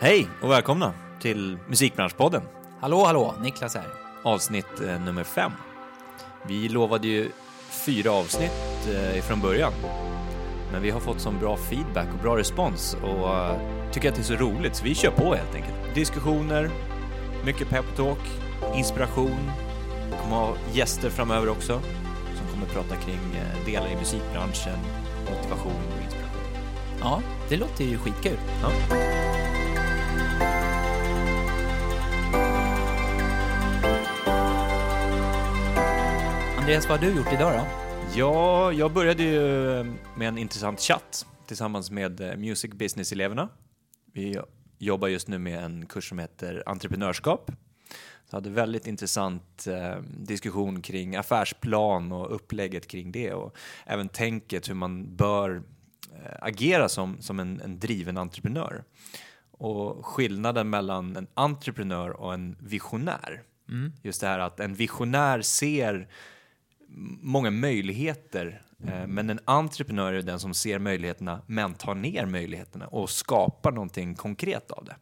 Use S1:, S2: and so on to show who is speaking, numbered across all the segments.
S1: Hej och välkomna till Musikbranschpodden,
S2: Hallå, hallå, Niklas här.
S1: avsnitt eh, nummer fem. Vi lovade ju fyra avsnitt eh, från början, men vi har fått sån bra feedback och bra respons och eh, tycker att det är så roligt så vi kör på helt enkelt. Diskussioner, mycket peptalk, inspiration. Vi kommer ha gäster framöver också som kommer prata kring eh, delar i musikbranschen, motivation och inspiration.
S2: Ja, det låter ju skitkul.
S1: Ja.
S2: Andreas, vad har du gjort idag då?
S1: Ja, jag började ju med en intressant chatt tillsammans med eh, Music Business-eleverna. Vi jobbar just nu med en kurs som heter entreprenörskap. Så hade väldigt intressant eh, diskussion kring affärsplan och upplägget kring det och även tänket hur man bör eh, agera som, som en, en driven entreprenör. Och skillnaden mellan en entreprenör och en visionär. Just det här att en visionär ser många möjligheter. eh, Men en entreprenör är den som ser möjligheterna men tar ner möjligheterna och skapar någonting konkret av det.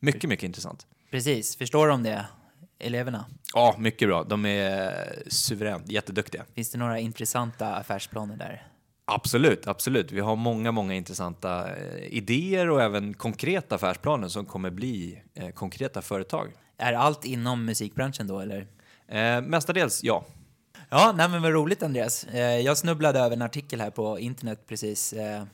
S1: Mycket, mycket intressant.
S2: Precis, förstår de det, eleverna?
S1: Ja, mycket bra. De är suveränt jätteduktiga.
S2: Finns det några intressanta affärsplaner där?
S1: Absolut, absolut. Vi har många, många intressanta eh, idéer och även konkreta affärsplaner som kommer bli eh, konkreta företag.
S2: Är allt inom musikbranschen då, eller?
S1: Eh, mestadels, ja.
S2: Ja, nej men vad roligt Andreas. Eh, Jag snubblade över en artikel här på internet precis. eh,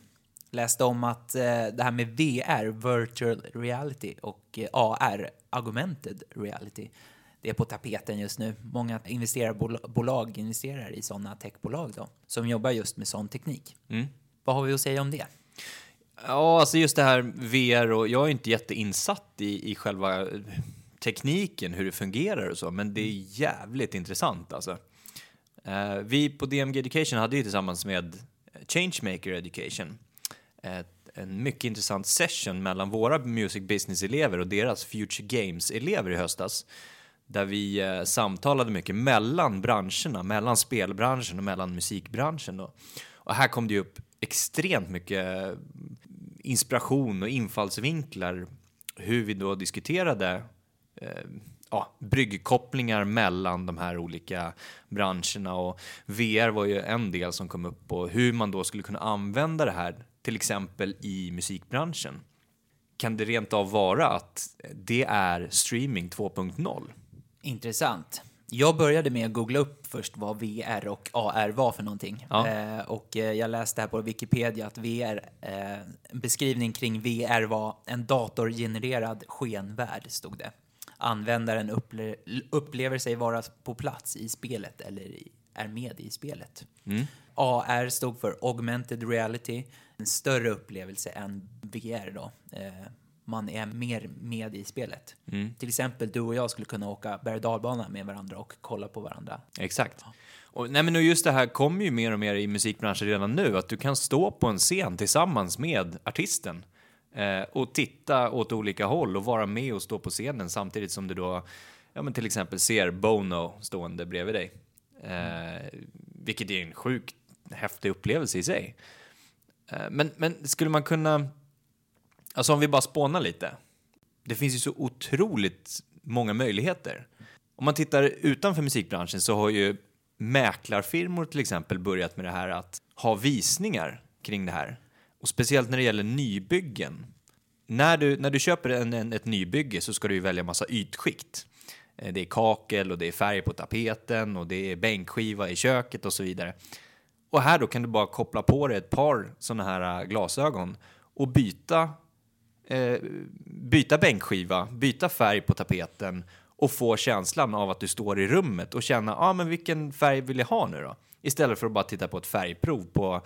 S2: Läste om att eh, det här med VR, virtual reality, och AR, augmented reality, det är på tapeten just nu. Många investerarbolag investerar i sådana techbolag då, som jobbar just med sån teknik. Vad har vi att säga om det?
S1: Ja, alltså just det här VR och jag är inte jätteinsatt i, i själva tekniken, hur det fungerar och så, men det är jävligt intressant alltså. Eh, vi på DMG Education hade ju tillsammans med Changemaker Education ett, en mycket intressant session mellan våra Music Business-elever och deras Future Games-elever i höstas. Där vi eh, samtalade mycket mellan branscherna, mellan spelbranschen och mellan musikbranschen. Då. Och här kom det ju upp extremt mycket eh, inspiration och infallsvinklar hur vi då diskuterade eh, ja, bryggkopplingar mellan de här olika branscherna och VR var ju en del som kom upp och hur man då skulle kunna använda det här till exempel i musikbranschen. Kan det rent av vara att det är streaming 2.0?
S2: Intressant. Jag började med att googla upp först vad VR och AR var för någonting.
S1: Ja.
S2: Eh, och eh, jag läste här på Wikipedia att VR, eh, en beskrivning kring VR var en datorgenererad skenvärld, stod det. Användaren upple upplever sig vara på plats i spelet eller är med i spelet. AR stod för augmented reality, en större upplevelse än VR då. Eh, man är mer med i spelet. Till exempel du och jag skulle kunna åka berg och med varandra och kolla på varandra.
S1: Exakt. Och, nej, men just det här kommer ju mer och mer i musikbranschen redan nu, att du kan stå på en scen tillsammans med artisten Eh, och titta åt olika håll och vara med och stå på scenen samtidigt som du då, ja men till exempel ser Bono stående bredvid dig. Eh, vilket är en sjukt häftig upplevelse i sig. Eh, men, men skulle man kunna, alltså om vi bara spånar lite, det finns ju så otroligt många möjligheter. Om man tittar utanför musikbranschen så har ju mäklarfirmor till exempel börjat med det här att ha visningar kring det här. Och speciellt när det gäller nybyggen. När du, när du köper en, en, ett nybygge så ska du ju välja massa ytskikt. Eh, det är kakel och det är färg på tapeten och det är bänkskiva i köket och så vidare. Och här då kan du bara koppla på dig ett par sådana här eh, glasögon och byta eh, byta bänkskiva, byta färg på tapeten och få känslan av att du står i rummet och känna, ja ah, men vilken färg vill jag ha nu då? Istället för att bara titta på ett färgprov på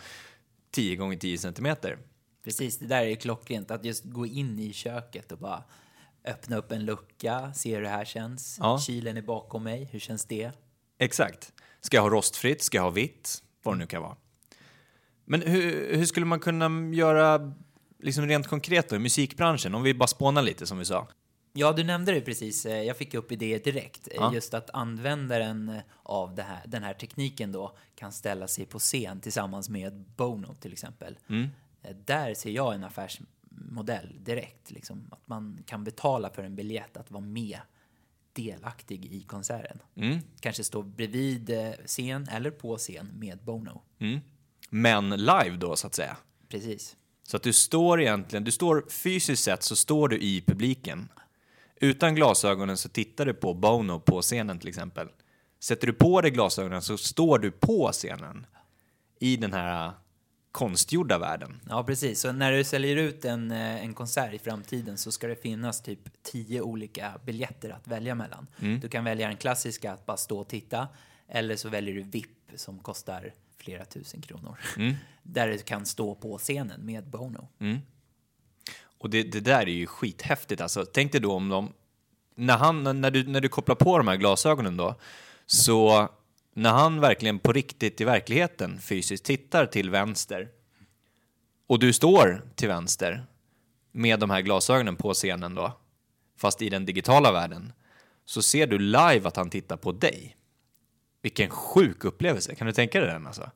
S1: 10 gånger 10 centimeter.
S2: Precis, det där är klockrent. Att just gå in i köket och bara öppna upp en lucka, se hur det här känns.
S1: Ja.
S2: Kylen är bakom mig, hur känns det?
S1: Exakt. Ska jag ha rostfritt? Ska jag ha vitt? Vad det nu kan vara. Men hur, hur skulle man kunna göra liksom rent konkret då i musikbranschen? Om vi bara spånar lite som vi sa.
S2: Ja, du nämnde det precis. Eh, Jag fick upp idéer direkt. Eh,
S1: Ja.
S2: Just att användaren eh, av här, den här tekniken då kan ställa sig på scen tillsammans med Bono till exempel.
S1: Mm.
S2: Där ser jag en affärs modell direkt. Liksom. Att man kan betala för en biljett att vara med delaktig i konserten.
S1: Mm.
S2: Kanske stå bredvid scen eller på scen med Bono.
S1: Mm. Men live då, så att säga.
S2: Precis.
S1: Så att du står egentligen, du står fysiskt sett så står du i publiken. Utan glasögonen så tittar du på Bono på scenen till exempel. Sätter du på dig glasögonen så står du på scenen i den här konstgjorda världen.
S2: Ja, precis. Så när du säljer ut en, eh, en konsert i framtiden så ska det finnas typ tio olika biljetter att välja mellan. Du kan välja den klassiska att bara stå och titta eller så väljer du VIP som kostar flera tusen kronor. Där du kan stå på scenen med Bono.
S1: Och det, det där är ju skithäftigt alltså. Tänk dig då om de, när, han, när, du, när du kopplar på de här glasögonen då, så när han verkligen på riktigt i verkligheten fysiskt tittar till vänster och du står till vänster med de här glasögonen på scenen då, fast i den digitala världen, så ser du live att han tittar på dig. Vilken sjuk upplevelse, kan du tänka dig den alltså?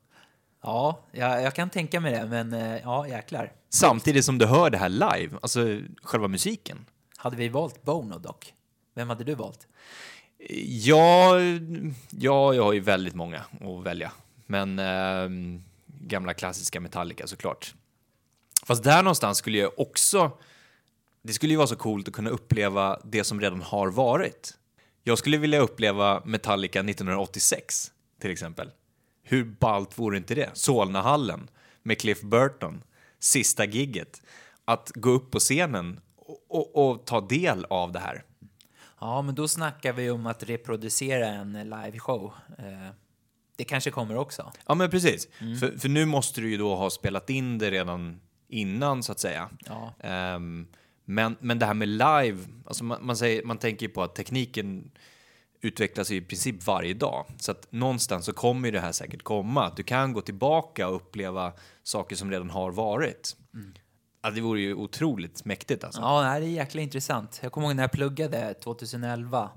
S2: Ja, jag, jag kan tänka mig det, men eh, ja, jäklar.
S1: Samtidigt som du hör det här live, alltså själva musiken.
S2: Hade vi valt Bono dock? Vem hade du valt?
S1: Ja, ja, jag har ju väldigt många att välja. Men eh, gamla klassiska Metallica såklart. Fast där någonstans skulle jag också... Det skulle ju vara så coolt att kunna uppleva det som redan har varit. Jag skulle vilja uppleva Metallica 1986, till exempel. Hur ballt vore inte det? Solnahallen med Cliff Burton, sista gigget. Att gå upp på scenen och, och, och ta del av det här.
S2: Ja, men då snackar vi om att reproducera en liveshow. Eh, det kanske kommer också.
S1: Ja, men precis. För, för nu måste du ju då ha spelat in det redan innan, så att säga.
S2: Ja.
S1: Ehm, men, men det här med live, alltså man, man, säger, man tänker ju på att tekniken utvecklas i princip varje dag. Så att någonstans så kommer det här säkert komma. Att du kan gå tillbaka och uppleva saker som redan har varit. Ja, det vore ju otroligt mäktigt alltså.
S2: Ja, det är jäkla intressant. Jag kommer ihåg när jag pluggade 2011.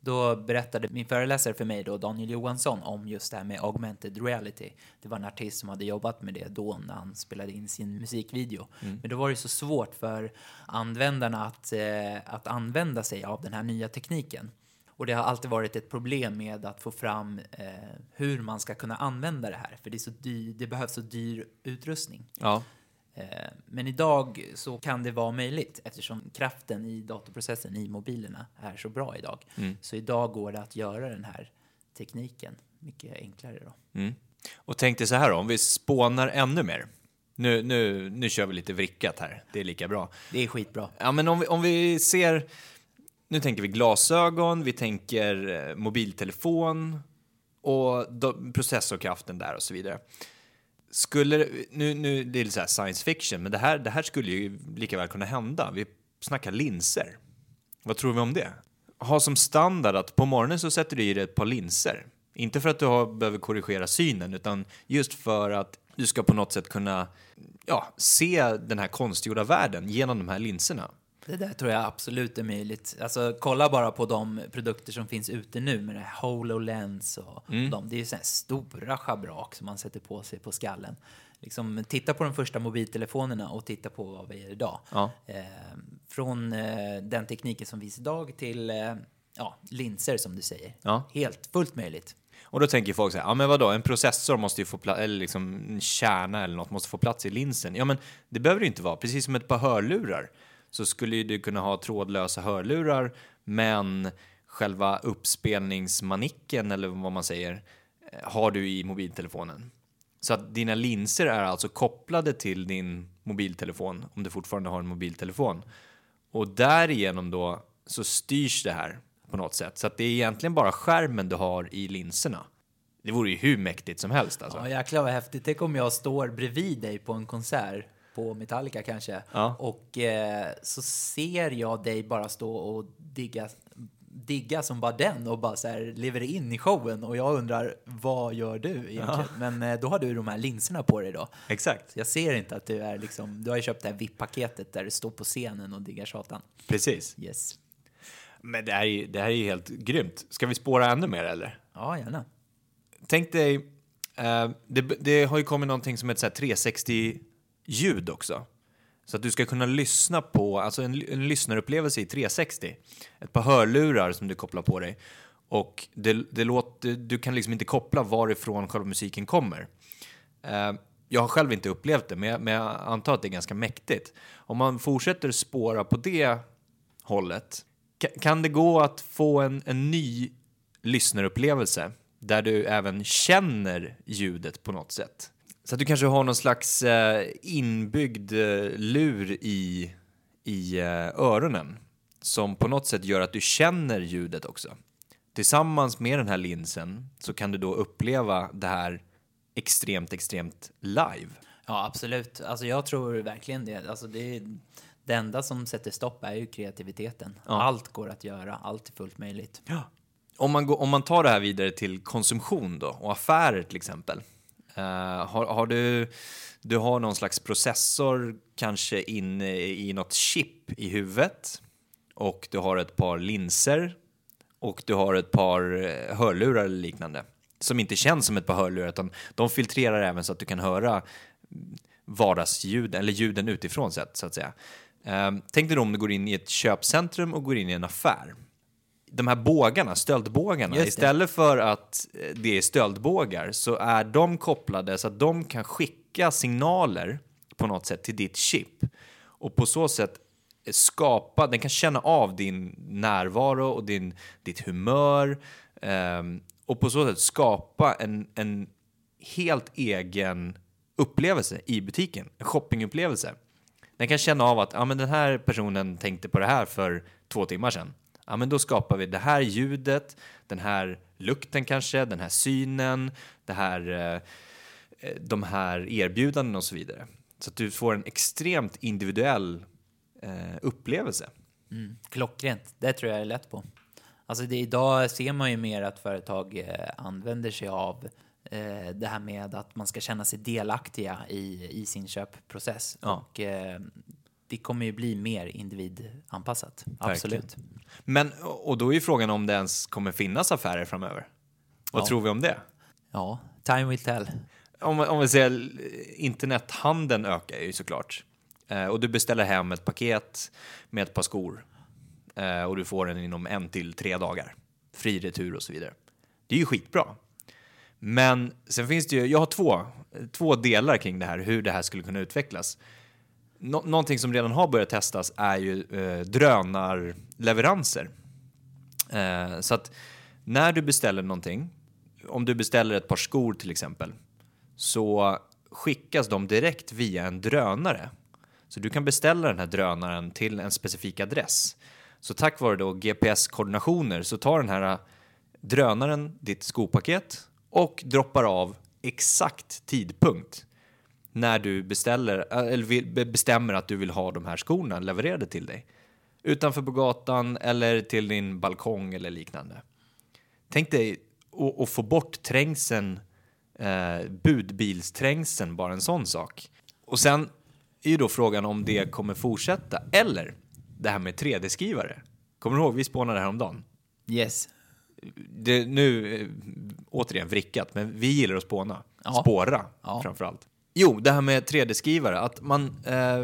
S2: Då berättade min föreläsare för mig, då, Daniel Johansson, om just det här med augmented reality. Det var en artist som hade jobbat med det då när han spelade in sin musikvideo. Men då var det så svårt för användarna att, eh, att använda sig av den här nya tekniken. Och det har alltid varit ett problem med att få fram eh, hur man ska kunna använda det här. För det, är så dyr, det behövs så dyr utrustning.
S1: Ja.
S2: Eh, Men idag så kan det vara möjligt eftersom kraften i datorprocessen i mobilerna är så bra idag. Så idag går det att göra den här tekniken mycket enklare. Då.
S1: Mm. Och tänk dig så här då, om vi spånar ännu mer. Nu, nu, nu kör vi lite vrickat här, det är lika bra.
S2: Det är skitbra.
S1: Ja, men om vi, om vi ser... Nu tänker vi glasögon, vi tänker eh, mobiltelefon och do, processorkraften där och så vidare. Skulle nu, nu det är lite så här science fiction, men det här, det här skulle ju lika väl kunna hända. Vi snackar linser. Vad tror vi om det? Ha som standard att på morgonen så sätter du i dig ett par linser. Inte för att du har, behöver korrigera synen, utan just för att du ska på något sätt kunna ja, se den här konstgjorda världen genom de här linserna.
S2: Det där tror jag absolut är möjligt. Alltså, kolla bara på de produkter som finns ute nu med det här HoloLens och de. Det är ju sådana stora schabrak som man sätter på sig på skallen. Liksom, titta på de första mobiltelefonerna och titta på vad vi är idag.
S1: Ja.
S2: Eh, från eh, den tekniken som finns idag till eh, ja, linser som du säger.
S1: Ja.
S2: Helt fullt möjligt.
S1: Och då tänker folk så här, ja men vadå, en processor måste ju få plats, eller liksom en kärna eller något måste få plats i linsen. Ja men det behöver det inte vara, precis som ett par hörlurar så skulle ju du kunna ha trådlösa hörlurar men själva uppspelningsmanicken eller vad man säger eh, har du i mobiltelefonen. Så att dina linser är alltså kopplade till din mobiltelefon om du fortfarande har en mobiltelefon. Och därigenom då så styrs det här på något sätt. Så att det är egentligen bara skärmen du har i linserna. Det vore ju hur mäktigt som helst alltså.
S2: Ja, jäklar vad häftigt. Tänk om jag står bredvid dig på en konsert på Metallica kanske.
S1: Ja.
S2: Och eh, så ser jag dig bara stå och digga, digga som bara den och bara så här lever in i showen och jag undrar vad gör du egentligen? Ja. Men eh, då har du de här linserna på dig då.
S1: Exakt.
S2: Jag ser inte att du är liksom, du har ju köpt det här VIP-paketet där du står på scenen och diggar satan.
S1: Precis.
S2: Yes.
S1: Men det här, är, ju, det här är ju helt grymt. Ska vi spåra ännu mer eller?
S2: Ja, gärna.
S1: Tänk dig, eh, det, det, har ju kommit någonting som heter 360 ljud också. Så att du ska kunna lyssna på, alltså en, en lyssnarupplevelse i 360. Ett par hörlurar som du kopplar på dig. Och det, det låter, du kan liksom inte koppla varifrån själva musiken kommer. Eh, jag har själv inte upplevt det, men jag, men jag antar att det är ganska mäktigt. Om man fortsätter spåra på det hållet, kan det gå att få en, en ny lyssnarupplevelse där du även känner ljudet på något sätt? Så att du kanske har någon slags eh, inbyggd eh, lur i, i eh, öronen som på något sätt gör att du känner ljudet också. Tillsammans med den här linsen så kan du då uppleva det här extremt, extremt live.
S2: Ja, absolut. Alltså jag tror verkligen det. Alltså det, är, det enda som sätter stopp är ju kreativiteten.
S1: Ja.
S2: Allt går att göra, allt är fullt möjligt.
S1: Om man, går, om man tar det här vidare till konsumtion då, och affärer till exempel. Eh, har, har du, du har någon slags processor kanske inne i något chip i huvudet och du har ett par linser och du har ett par eh, hörlurar eller liknande som inte känns som ett par hörlurar utan de filtrerar även så att du kan höra vardagsljud eller ljuden utifrån sett så att säga. Eh, tänk dig då om du går in i ett köpcentrum och går in i en affär de här bågarna, stöldbågarna, istället för att eh, det är stöldbågar så är de kopplade så att de kan skicka signaler på något sätt till ditt chip och på så sätt skapa, den kan känna av din närvaro och din, ditt humör ehm, och på så sätt skapa en, en helt egen upplevelse i butiken, en shoppingupplevelse. Den kan känna av att ja, men den här personen tänkte på det här för två timmar sedan. Ja, men då skapar vi det här ljudet, den här lukten kanske, den här synen, det här, eh, de här erbjudanden och så vidare. Så att du får en extremt individuell eh, upplevelse.
S2: Mm. Klockrent, det tror jag är lätt på. Alltså det, idag ser man ju mer att företag eh, använder sig av eh, det här med att man ska känna sig delaktiga i, i sin köpprocess.
S1: Ja.
S2: Och eh, det kommer ju bli mer individanpassat. Absolut.
S1: Men, och då är ju frågan om det ens kommer finnas affärer framöver. Vad
S2: Ja.
S1: tror vi om det?
S2: Ja, time will tell.
S1: Om, om vi säger internethandeln ökar ju såklart. Eh, och du beställer hem ett paket med ett par skor. Eh, och du får den inom en till tre dagar. Fri retur och så vidare. Det är ju skitbra. Men sen finns det ju, jag har två, två delar kring det här, hur det här skulle kunna utvecklas. Nå- någonting som redan har börjat testas är ju eh, drönarleveranser. Eh, så att när du beställer någonting, om du beställer ett par skor till exempel, så skickas de direkt via en drönare. Så du kan beställa den här drönaren till en specifik adress. Så tack vare då GPS-koordinationer så tar den här eh, drönaren ditt skopaket och droppar av exakt tidpunkt när du beställer, eller vill- be- bestämmer att du vill ha de här skorna levererade till dig. Utanför på gatan eller till din balkong eller liknande. Tänk dig att- få bort trängseln, eh, budbilsträngseln, bara en sån sak. Och sen är ju då frågan om det kommer fortsätta. Eller det här med 3D-skrivare. Kommer du ihåg, vi spånade häromdagen.
S2: Yes.
S1: Det, nu, eh, återigen vrickat, men vi gillar att spåna.
S2: Ja.
S1: Spåra
S2: Ja.
S1: framför allt. Jo, det här med 3D-skrivare, att man, eh,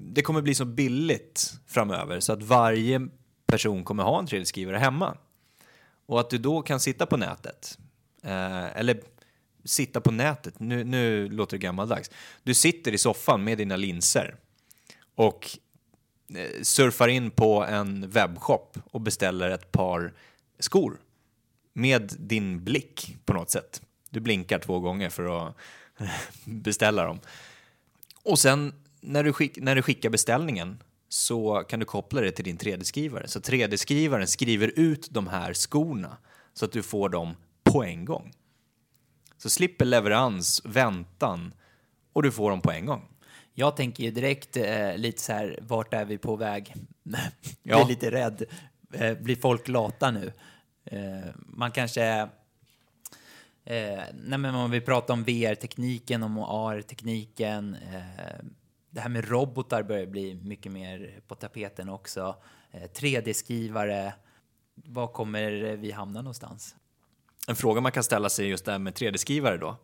S1: det kommer bli så billigt framöver så att varje person kommer ha en 3D-skrivare hemma. Och att du då kan sitta på nätet, eh, eller sitta på nätet, nu, nu låter det gammaldags. Du sitter i soffan med dina linser och eh, surfar in på en webbshop och beställer ett par skor med din blick på något sätt. Du blinkar två gånger för att beställa dem. Och sen när du, skick, när du skickar beställningen så kan du koppla det till din 3D-skrivare. Så 3D-skrivaren skriver ut de här skorna så att du får dem på en gång. Så slipper leverans, väntan och du får dem på en gång.
S2: Jag tänker ju direkt eh, lite så här, vart är vi på väg? Blir
S1: Ja.
S2: lite rädd. Eh, blir folk lata nu? Eh, man kanske... Eh, nej men om vi pratar om VR-tekniken, om AR-tekniken. Eh, det här med robotar börjar bli mycket mer på tapeten också. Eh, 3D-skrivare. Var kommer vi hamna någonstans?
S1: En fråga man kan ställa sig just där med 3D-skrivare då.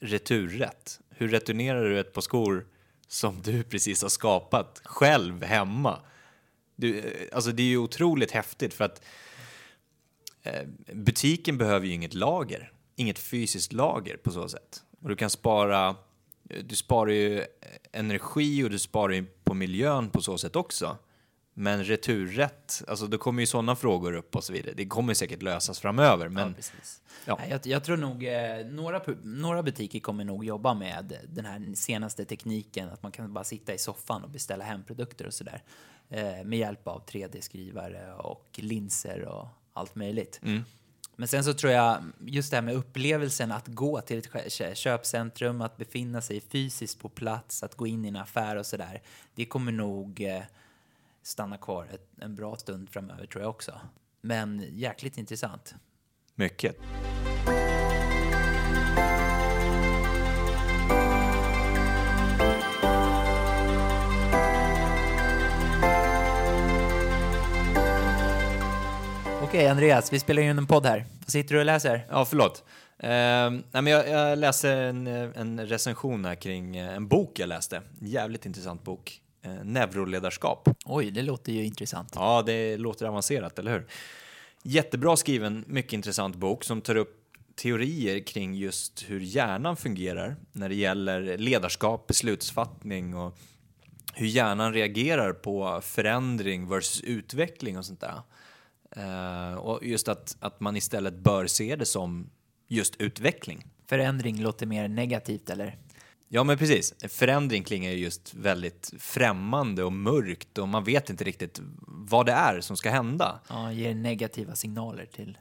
S1: Returrätt. Hur returnerar du ett par skor som du precis har skapat själv hemma. Du, eh, alltså det är ju otroligt häftigt för att eh, butiken behöver ju inget lager, inget fysiskt lager på så sätt. Och du kan spara, du sparar ju energi och du sparar ju på miljön på så sätt också. Men returrätt, alltså då kommer ju sådana frågor upp och så vidare. Det kommer säkert lösas framöver, men
S2: ja,
S1: ja.
S2: Jag, jag tror nog eh, några, några butiker kommer nog jobba med den här senaste tekniken, att man kan bara sitta i soffan och beställa hem produkter och sådär. Eh, med hjälp av 3D-skrivare och linser och allt möjligt.
S1: Mm.
S2: Men sen så tror jag just det här med upplevelsen att gå till ett köpcentrum, att befinna sig fysiskt på plats, att gå in i en affär och sådär. Det kommer nog eh, stanna kvar ett, en bra stund framöver tror jag också. Men jäkligt intressant.
S1: mycket.
S2: Okej Andreas, vi spelar in en podd här. Vad sitter du och läser?
S1: Ja, förlåt. Eh, nej, men jag, jag läste en, en recension här kring eh, en bok jag läste. En jävligt intressant bok. Eh, neuroledarskap.
S2: Oj, det låter ju intressant.
S1: Ja, det låter avancerat, eller hur? Jättebra skriven, mycket intressant bok som tar upp teorier kring just hur hjärnan fungerar när det gäller ledarskap, beslutsfattning och hur hjärnan reagerar på förändring versus utveckling och sånt där. Eh, och just att, att man istället bör se det som just utveckling.
S2: Förändring låter mer negativt eller?
S1: Ja, men precis. Förändring klingar ju just väldigt främmande och mörkt och man vet inte riktigt vad det är som ska hända.
S2: Ja, ger negativa signaler till,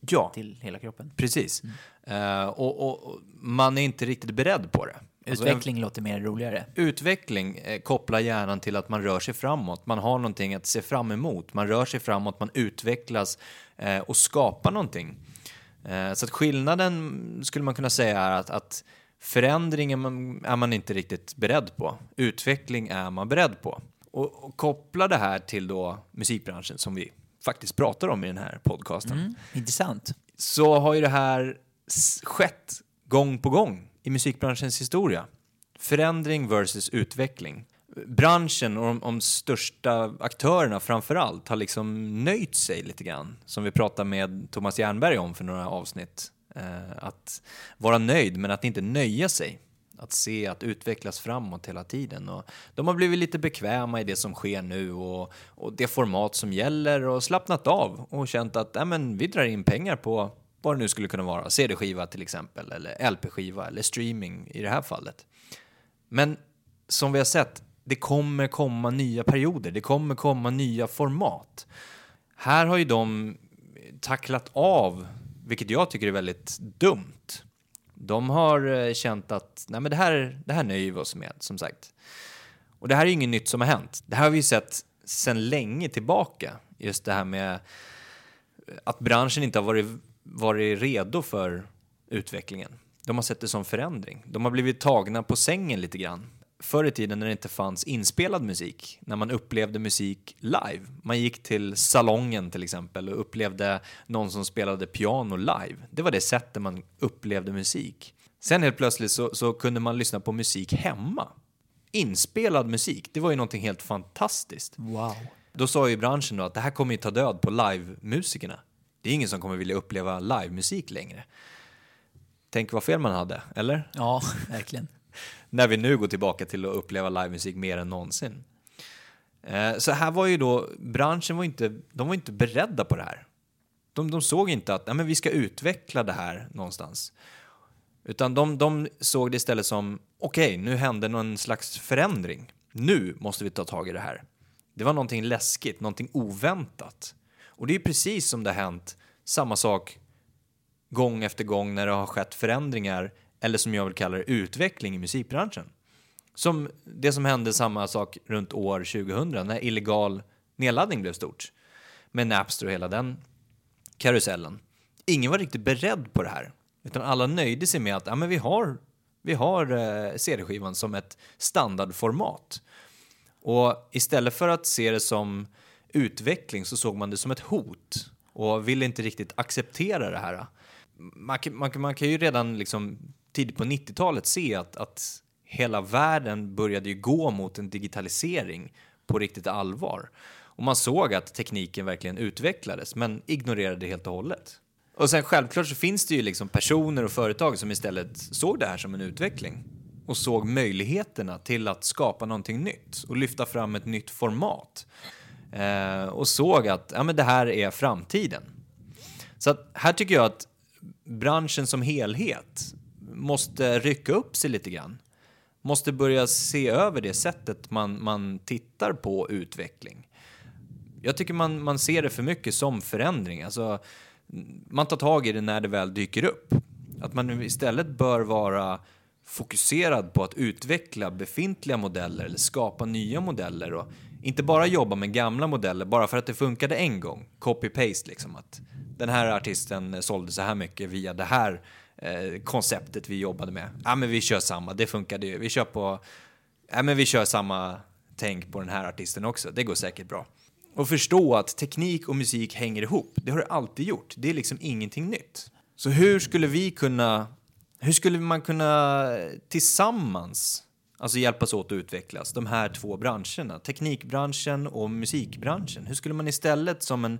S1: Ja,
S2: till hela kroppen.
S1: precis. Eh, och, och, och man är inte riktigt beredd på det. Alltså,
S2: Utveckling låter mer roligare.
S1: Utveckling eh, kopplar hjärnan till att man rör sig framåt. Man har någonting att se fram emot. Man rör sig framåt, man utvecklas eh, och skapar någonting. Eh, så att skillnaden skulle man kunna säga är att, att förändring är man, är man inte riktigt beredd på. Utveckling är man beredd på. Och, och koppla det här till då musikbranschen som vi faktiskt pratar om i den här podcasten
S2: Mm, intressant.
S1: så har ju det här skett gång på gång i musikbranschens historia. Förändring versus utveckling. Branschen och de, de största aktörerna framför allt har liksom nöjt sig lite grann. Som vi pratade med Thomas Jernberg om för några avsnitt. Eh, att vara nöjd men att inte nöja sig. Att se att utvecklas framåt hela tiden. Och de har blivit lite bekväma i det som sker nu och, och det format som gäller och slappnat av och känt att äh, men, vi drar in pengar på vad det nu skulle kunna vara. CD-skiva till exempel, eller LP-skiva eller streaming i det här fallet. Men som vi har sett, det kommer komma nya perioder, det kommer komma nya format. Här har ju de tacklat av, vilket jag tycker är väldigt dumt. De har eh, känt att nej men det, här, det här nöjer vi oss med, som sagt. Och det här är ju inget nytt som har hänt. Det här har vi ju sett sedan länge tillbaka. Just det här med att branschen inte har varit, varit redo för utvecklingen. De har sett det som förändring. De har blivit tagna på sängen lite grann. Förr i tiden när det inte fanns inspelad musik, när man upplevde musik live. Man gick till salongen till exempel och upplevde någon som spelade piano live. Det var det sättet man upplevde musik. Sen helt plötsligt så, så kunde man lyssna på musik hemma. Inspelad musik, det var ju någonting helt fantastiskt.
S2: Wow.
S1: Då sa ju branschen då att det här kommer ju ta död på livemusikerna. Det är ingen som kommer vilja uppleva livemusik längre. Tänk vad fel man hade, eller?
S2: Ja, verkligen.
S1: När vi nu går tillbaka till att uppleva livemusik mer än någonsin. Eh, Så här var ju då, branschen var inte, de var inte beredda på det här. De, de såg inte att nej, men vi ska utveckla det här någonstans. Utan de, de såg det istället som, okej, nu hände någon slags förändring. Nu måste vi ta tag i det här. Det var någonting läskigt, någonting oväntat. Och det är ju precis som det har hänt samma sak gång efter gång när det har skett förändringar, eller som jag vill kalla det, utveckling i musikbranschen. Som det som hände samma sak runt år 2000 när illegal nedladdning blev stort. Med Napster och hela den karusellen. Ingen var riktigt beredd på det här. Utan alla nöjde sig med att ja, men vi har, vi har eh, CD-skivan som ett standardformat. Och istället för att se det som utveckling så såg man det som ett hot och ville inte riktigt acceptera det här. Man, kan- man, man kan ju redan liksom tidigt på 90-talet se att, att hela världen började ju gå mot en digitalisering på riktigt allvar. Och man såg att tekniken verkligen utvecklades, men ignorerade det helt och hållet. Och sen självklart så finns det ju liksom personer och företag som istället såg det här som en utveckling och såg möjligheterna till att skapa någonting nytt och lyfta fram ett nytt format. Eh, och såg att ja, men det här är framtiden. Så att här tycker jag att branschen som helhet måste rycka upp sig lite grann. Måste börja se över det sättet man, man tittar på utveckling. Jag tycker man, man ser det för mycket som förändring. Alltså, man tar tag i det när det väl dyker upp. Att man istället bör vara fokuserad på att utveckla befintliga modeller eller skapa nya modeller och inte bara jobba med gamla modeller bara för att det funkade en gång. Copy-paste liksom att den här artisten sålde så här mycket via det här eh, konceptet vi jobbade med. Ja, men vi kör samma, det funkade ju. Vi kör på, ja, men vi kör samma tänk på den här artisten också. Det går säkert bra. Och förstå att teknik och musik hänger ihop. Det har det alltid gjort. Det är liksom ingenting nytt. Så hur skulle vi kunna, hur skulle man kunna tillsammans alltså hjälpas åt att utvecklas, de här två branscherna, teknikbranschen och musikbranschen. Hur skulle man istället som en,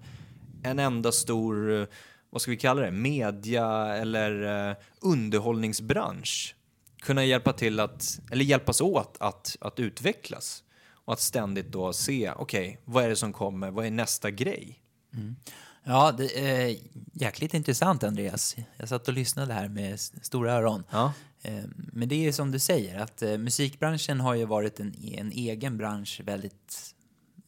S1: en enda stor, eh, vad ska vi kalla det, media eller eh, underhållningsbransch kunna hjälpa till att, eller hjälpas åt att, att utvecklas? Och att ständigt då se, okej, okay, vad är det som kommer, vad är nästa grej?
S2: Mm. Ja, det är jäkligt intressant Andreas. Jag satt och lyssnade här med stora öron. Ja. Eh, men det är som du säger, att eh, musikbranschen har ju varit en, en egen bransch väldigt,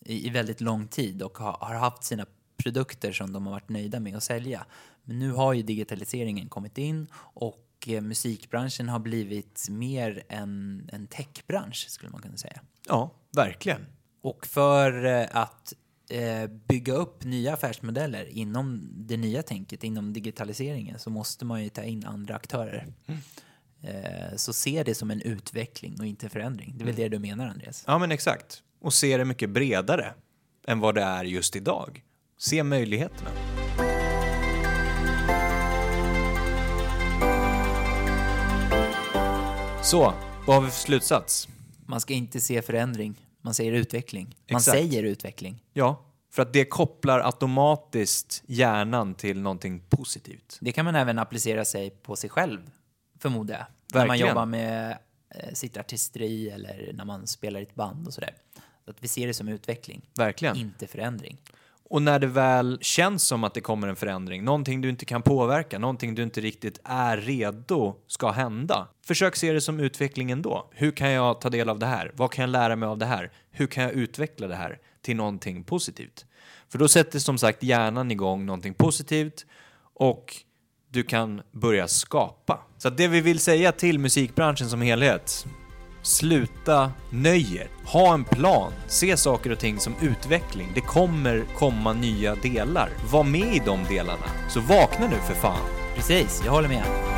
S2: i, väldigt lång tid och har, haft sina produkter som de har varit nöjda med att sälja. Men nu har ju digitaliseringen kommit in och eh, musikbranschen har blivit mer en, en techbransch skulle man kunna säga.
S1: Ja, verkligen.
S2: Och för att bygga upp nya affärsmodeller inom det nya tänket, inom digitaliseringen, så måste man ju ta in andra aktörer. Mm. Eh, så se det som en utveckling och inte förändring. Det är väl mm. det du menar, Andreas?
S1: Ja, men exakt. Och se det mycket bredare än vad det är just idag. Se möjligheterna. Så, vad har vi för slutsats?
S2: Man ska inte se förändring, man säger utveckling. Man Exakt. säger utveckling.
S1: Ja, för att det kopplar automatiskt hjärnan till någonting positivt.
S2: Det kan man även applicera sig på sig själv förmodar jag. Verkligen. När man jobbar med eh, sitt artisteri eller när man spelar i ett band och sådär. Så att vi ser det som utveckling,
S1: Verkligen.
S2: inte förändring.
S1: Och när det väl känns som att det kommer en förändring, någonting du inte kan påverka, någonting du inte riktigt är redo ska hända. Försök se det som utveckling ändå. Hur kan jag ta del av det här? Vad kan jag lära mig av det här? Hur kan jag utveckla det här till någonting positivt? För då sätter som sagt hjärnan igång någonting positivt och du kan börja skapa. Så det vi vill säga till musikbranschen som helhet, sluta nöjer. Ha en plan. Se saker och ting som utveckling. Det kommer komma nya delar. Var med i de delarna. Så vakna nu för fan.
S2: Precis, jag håller med.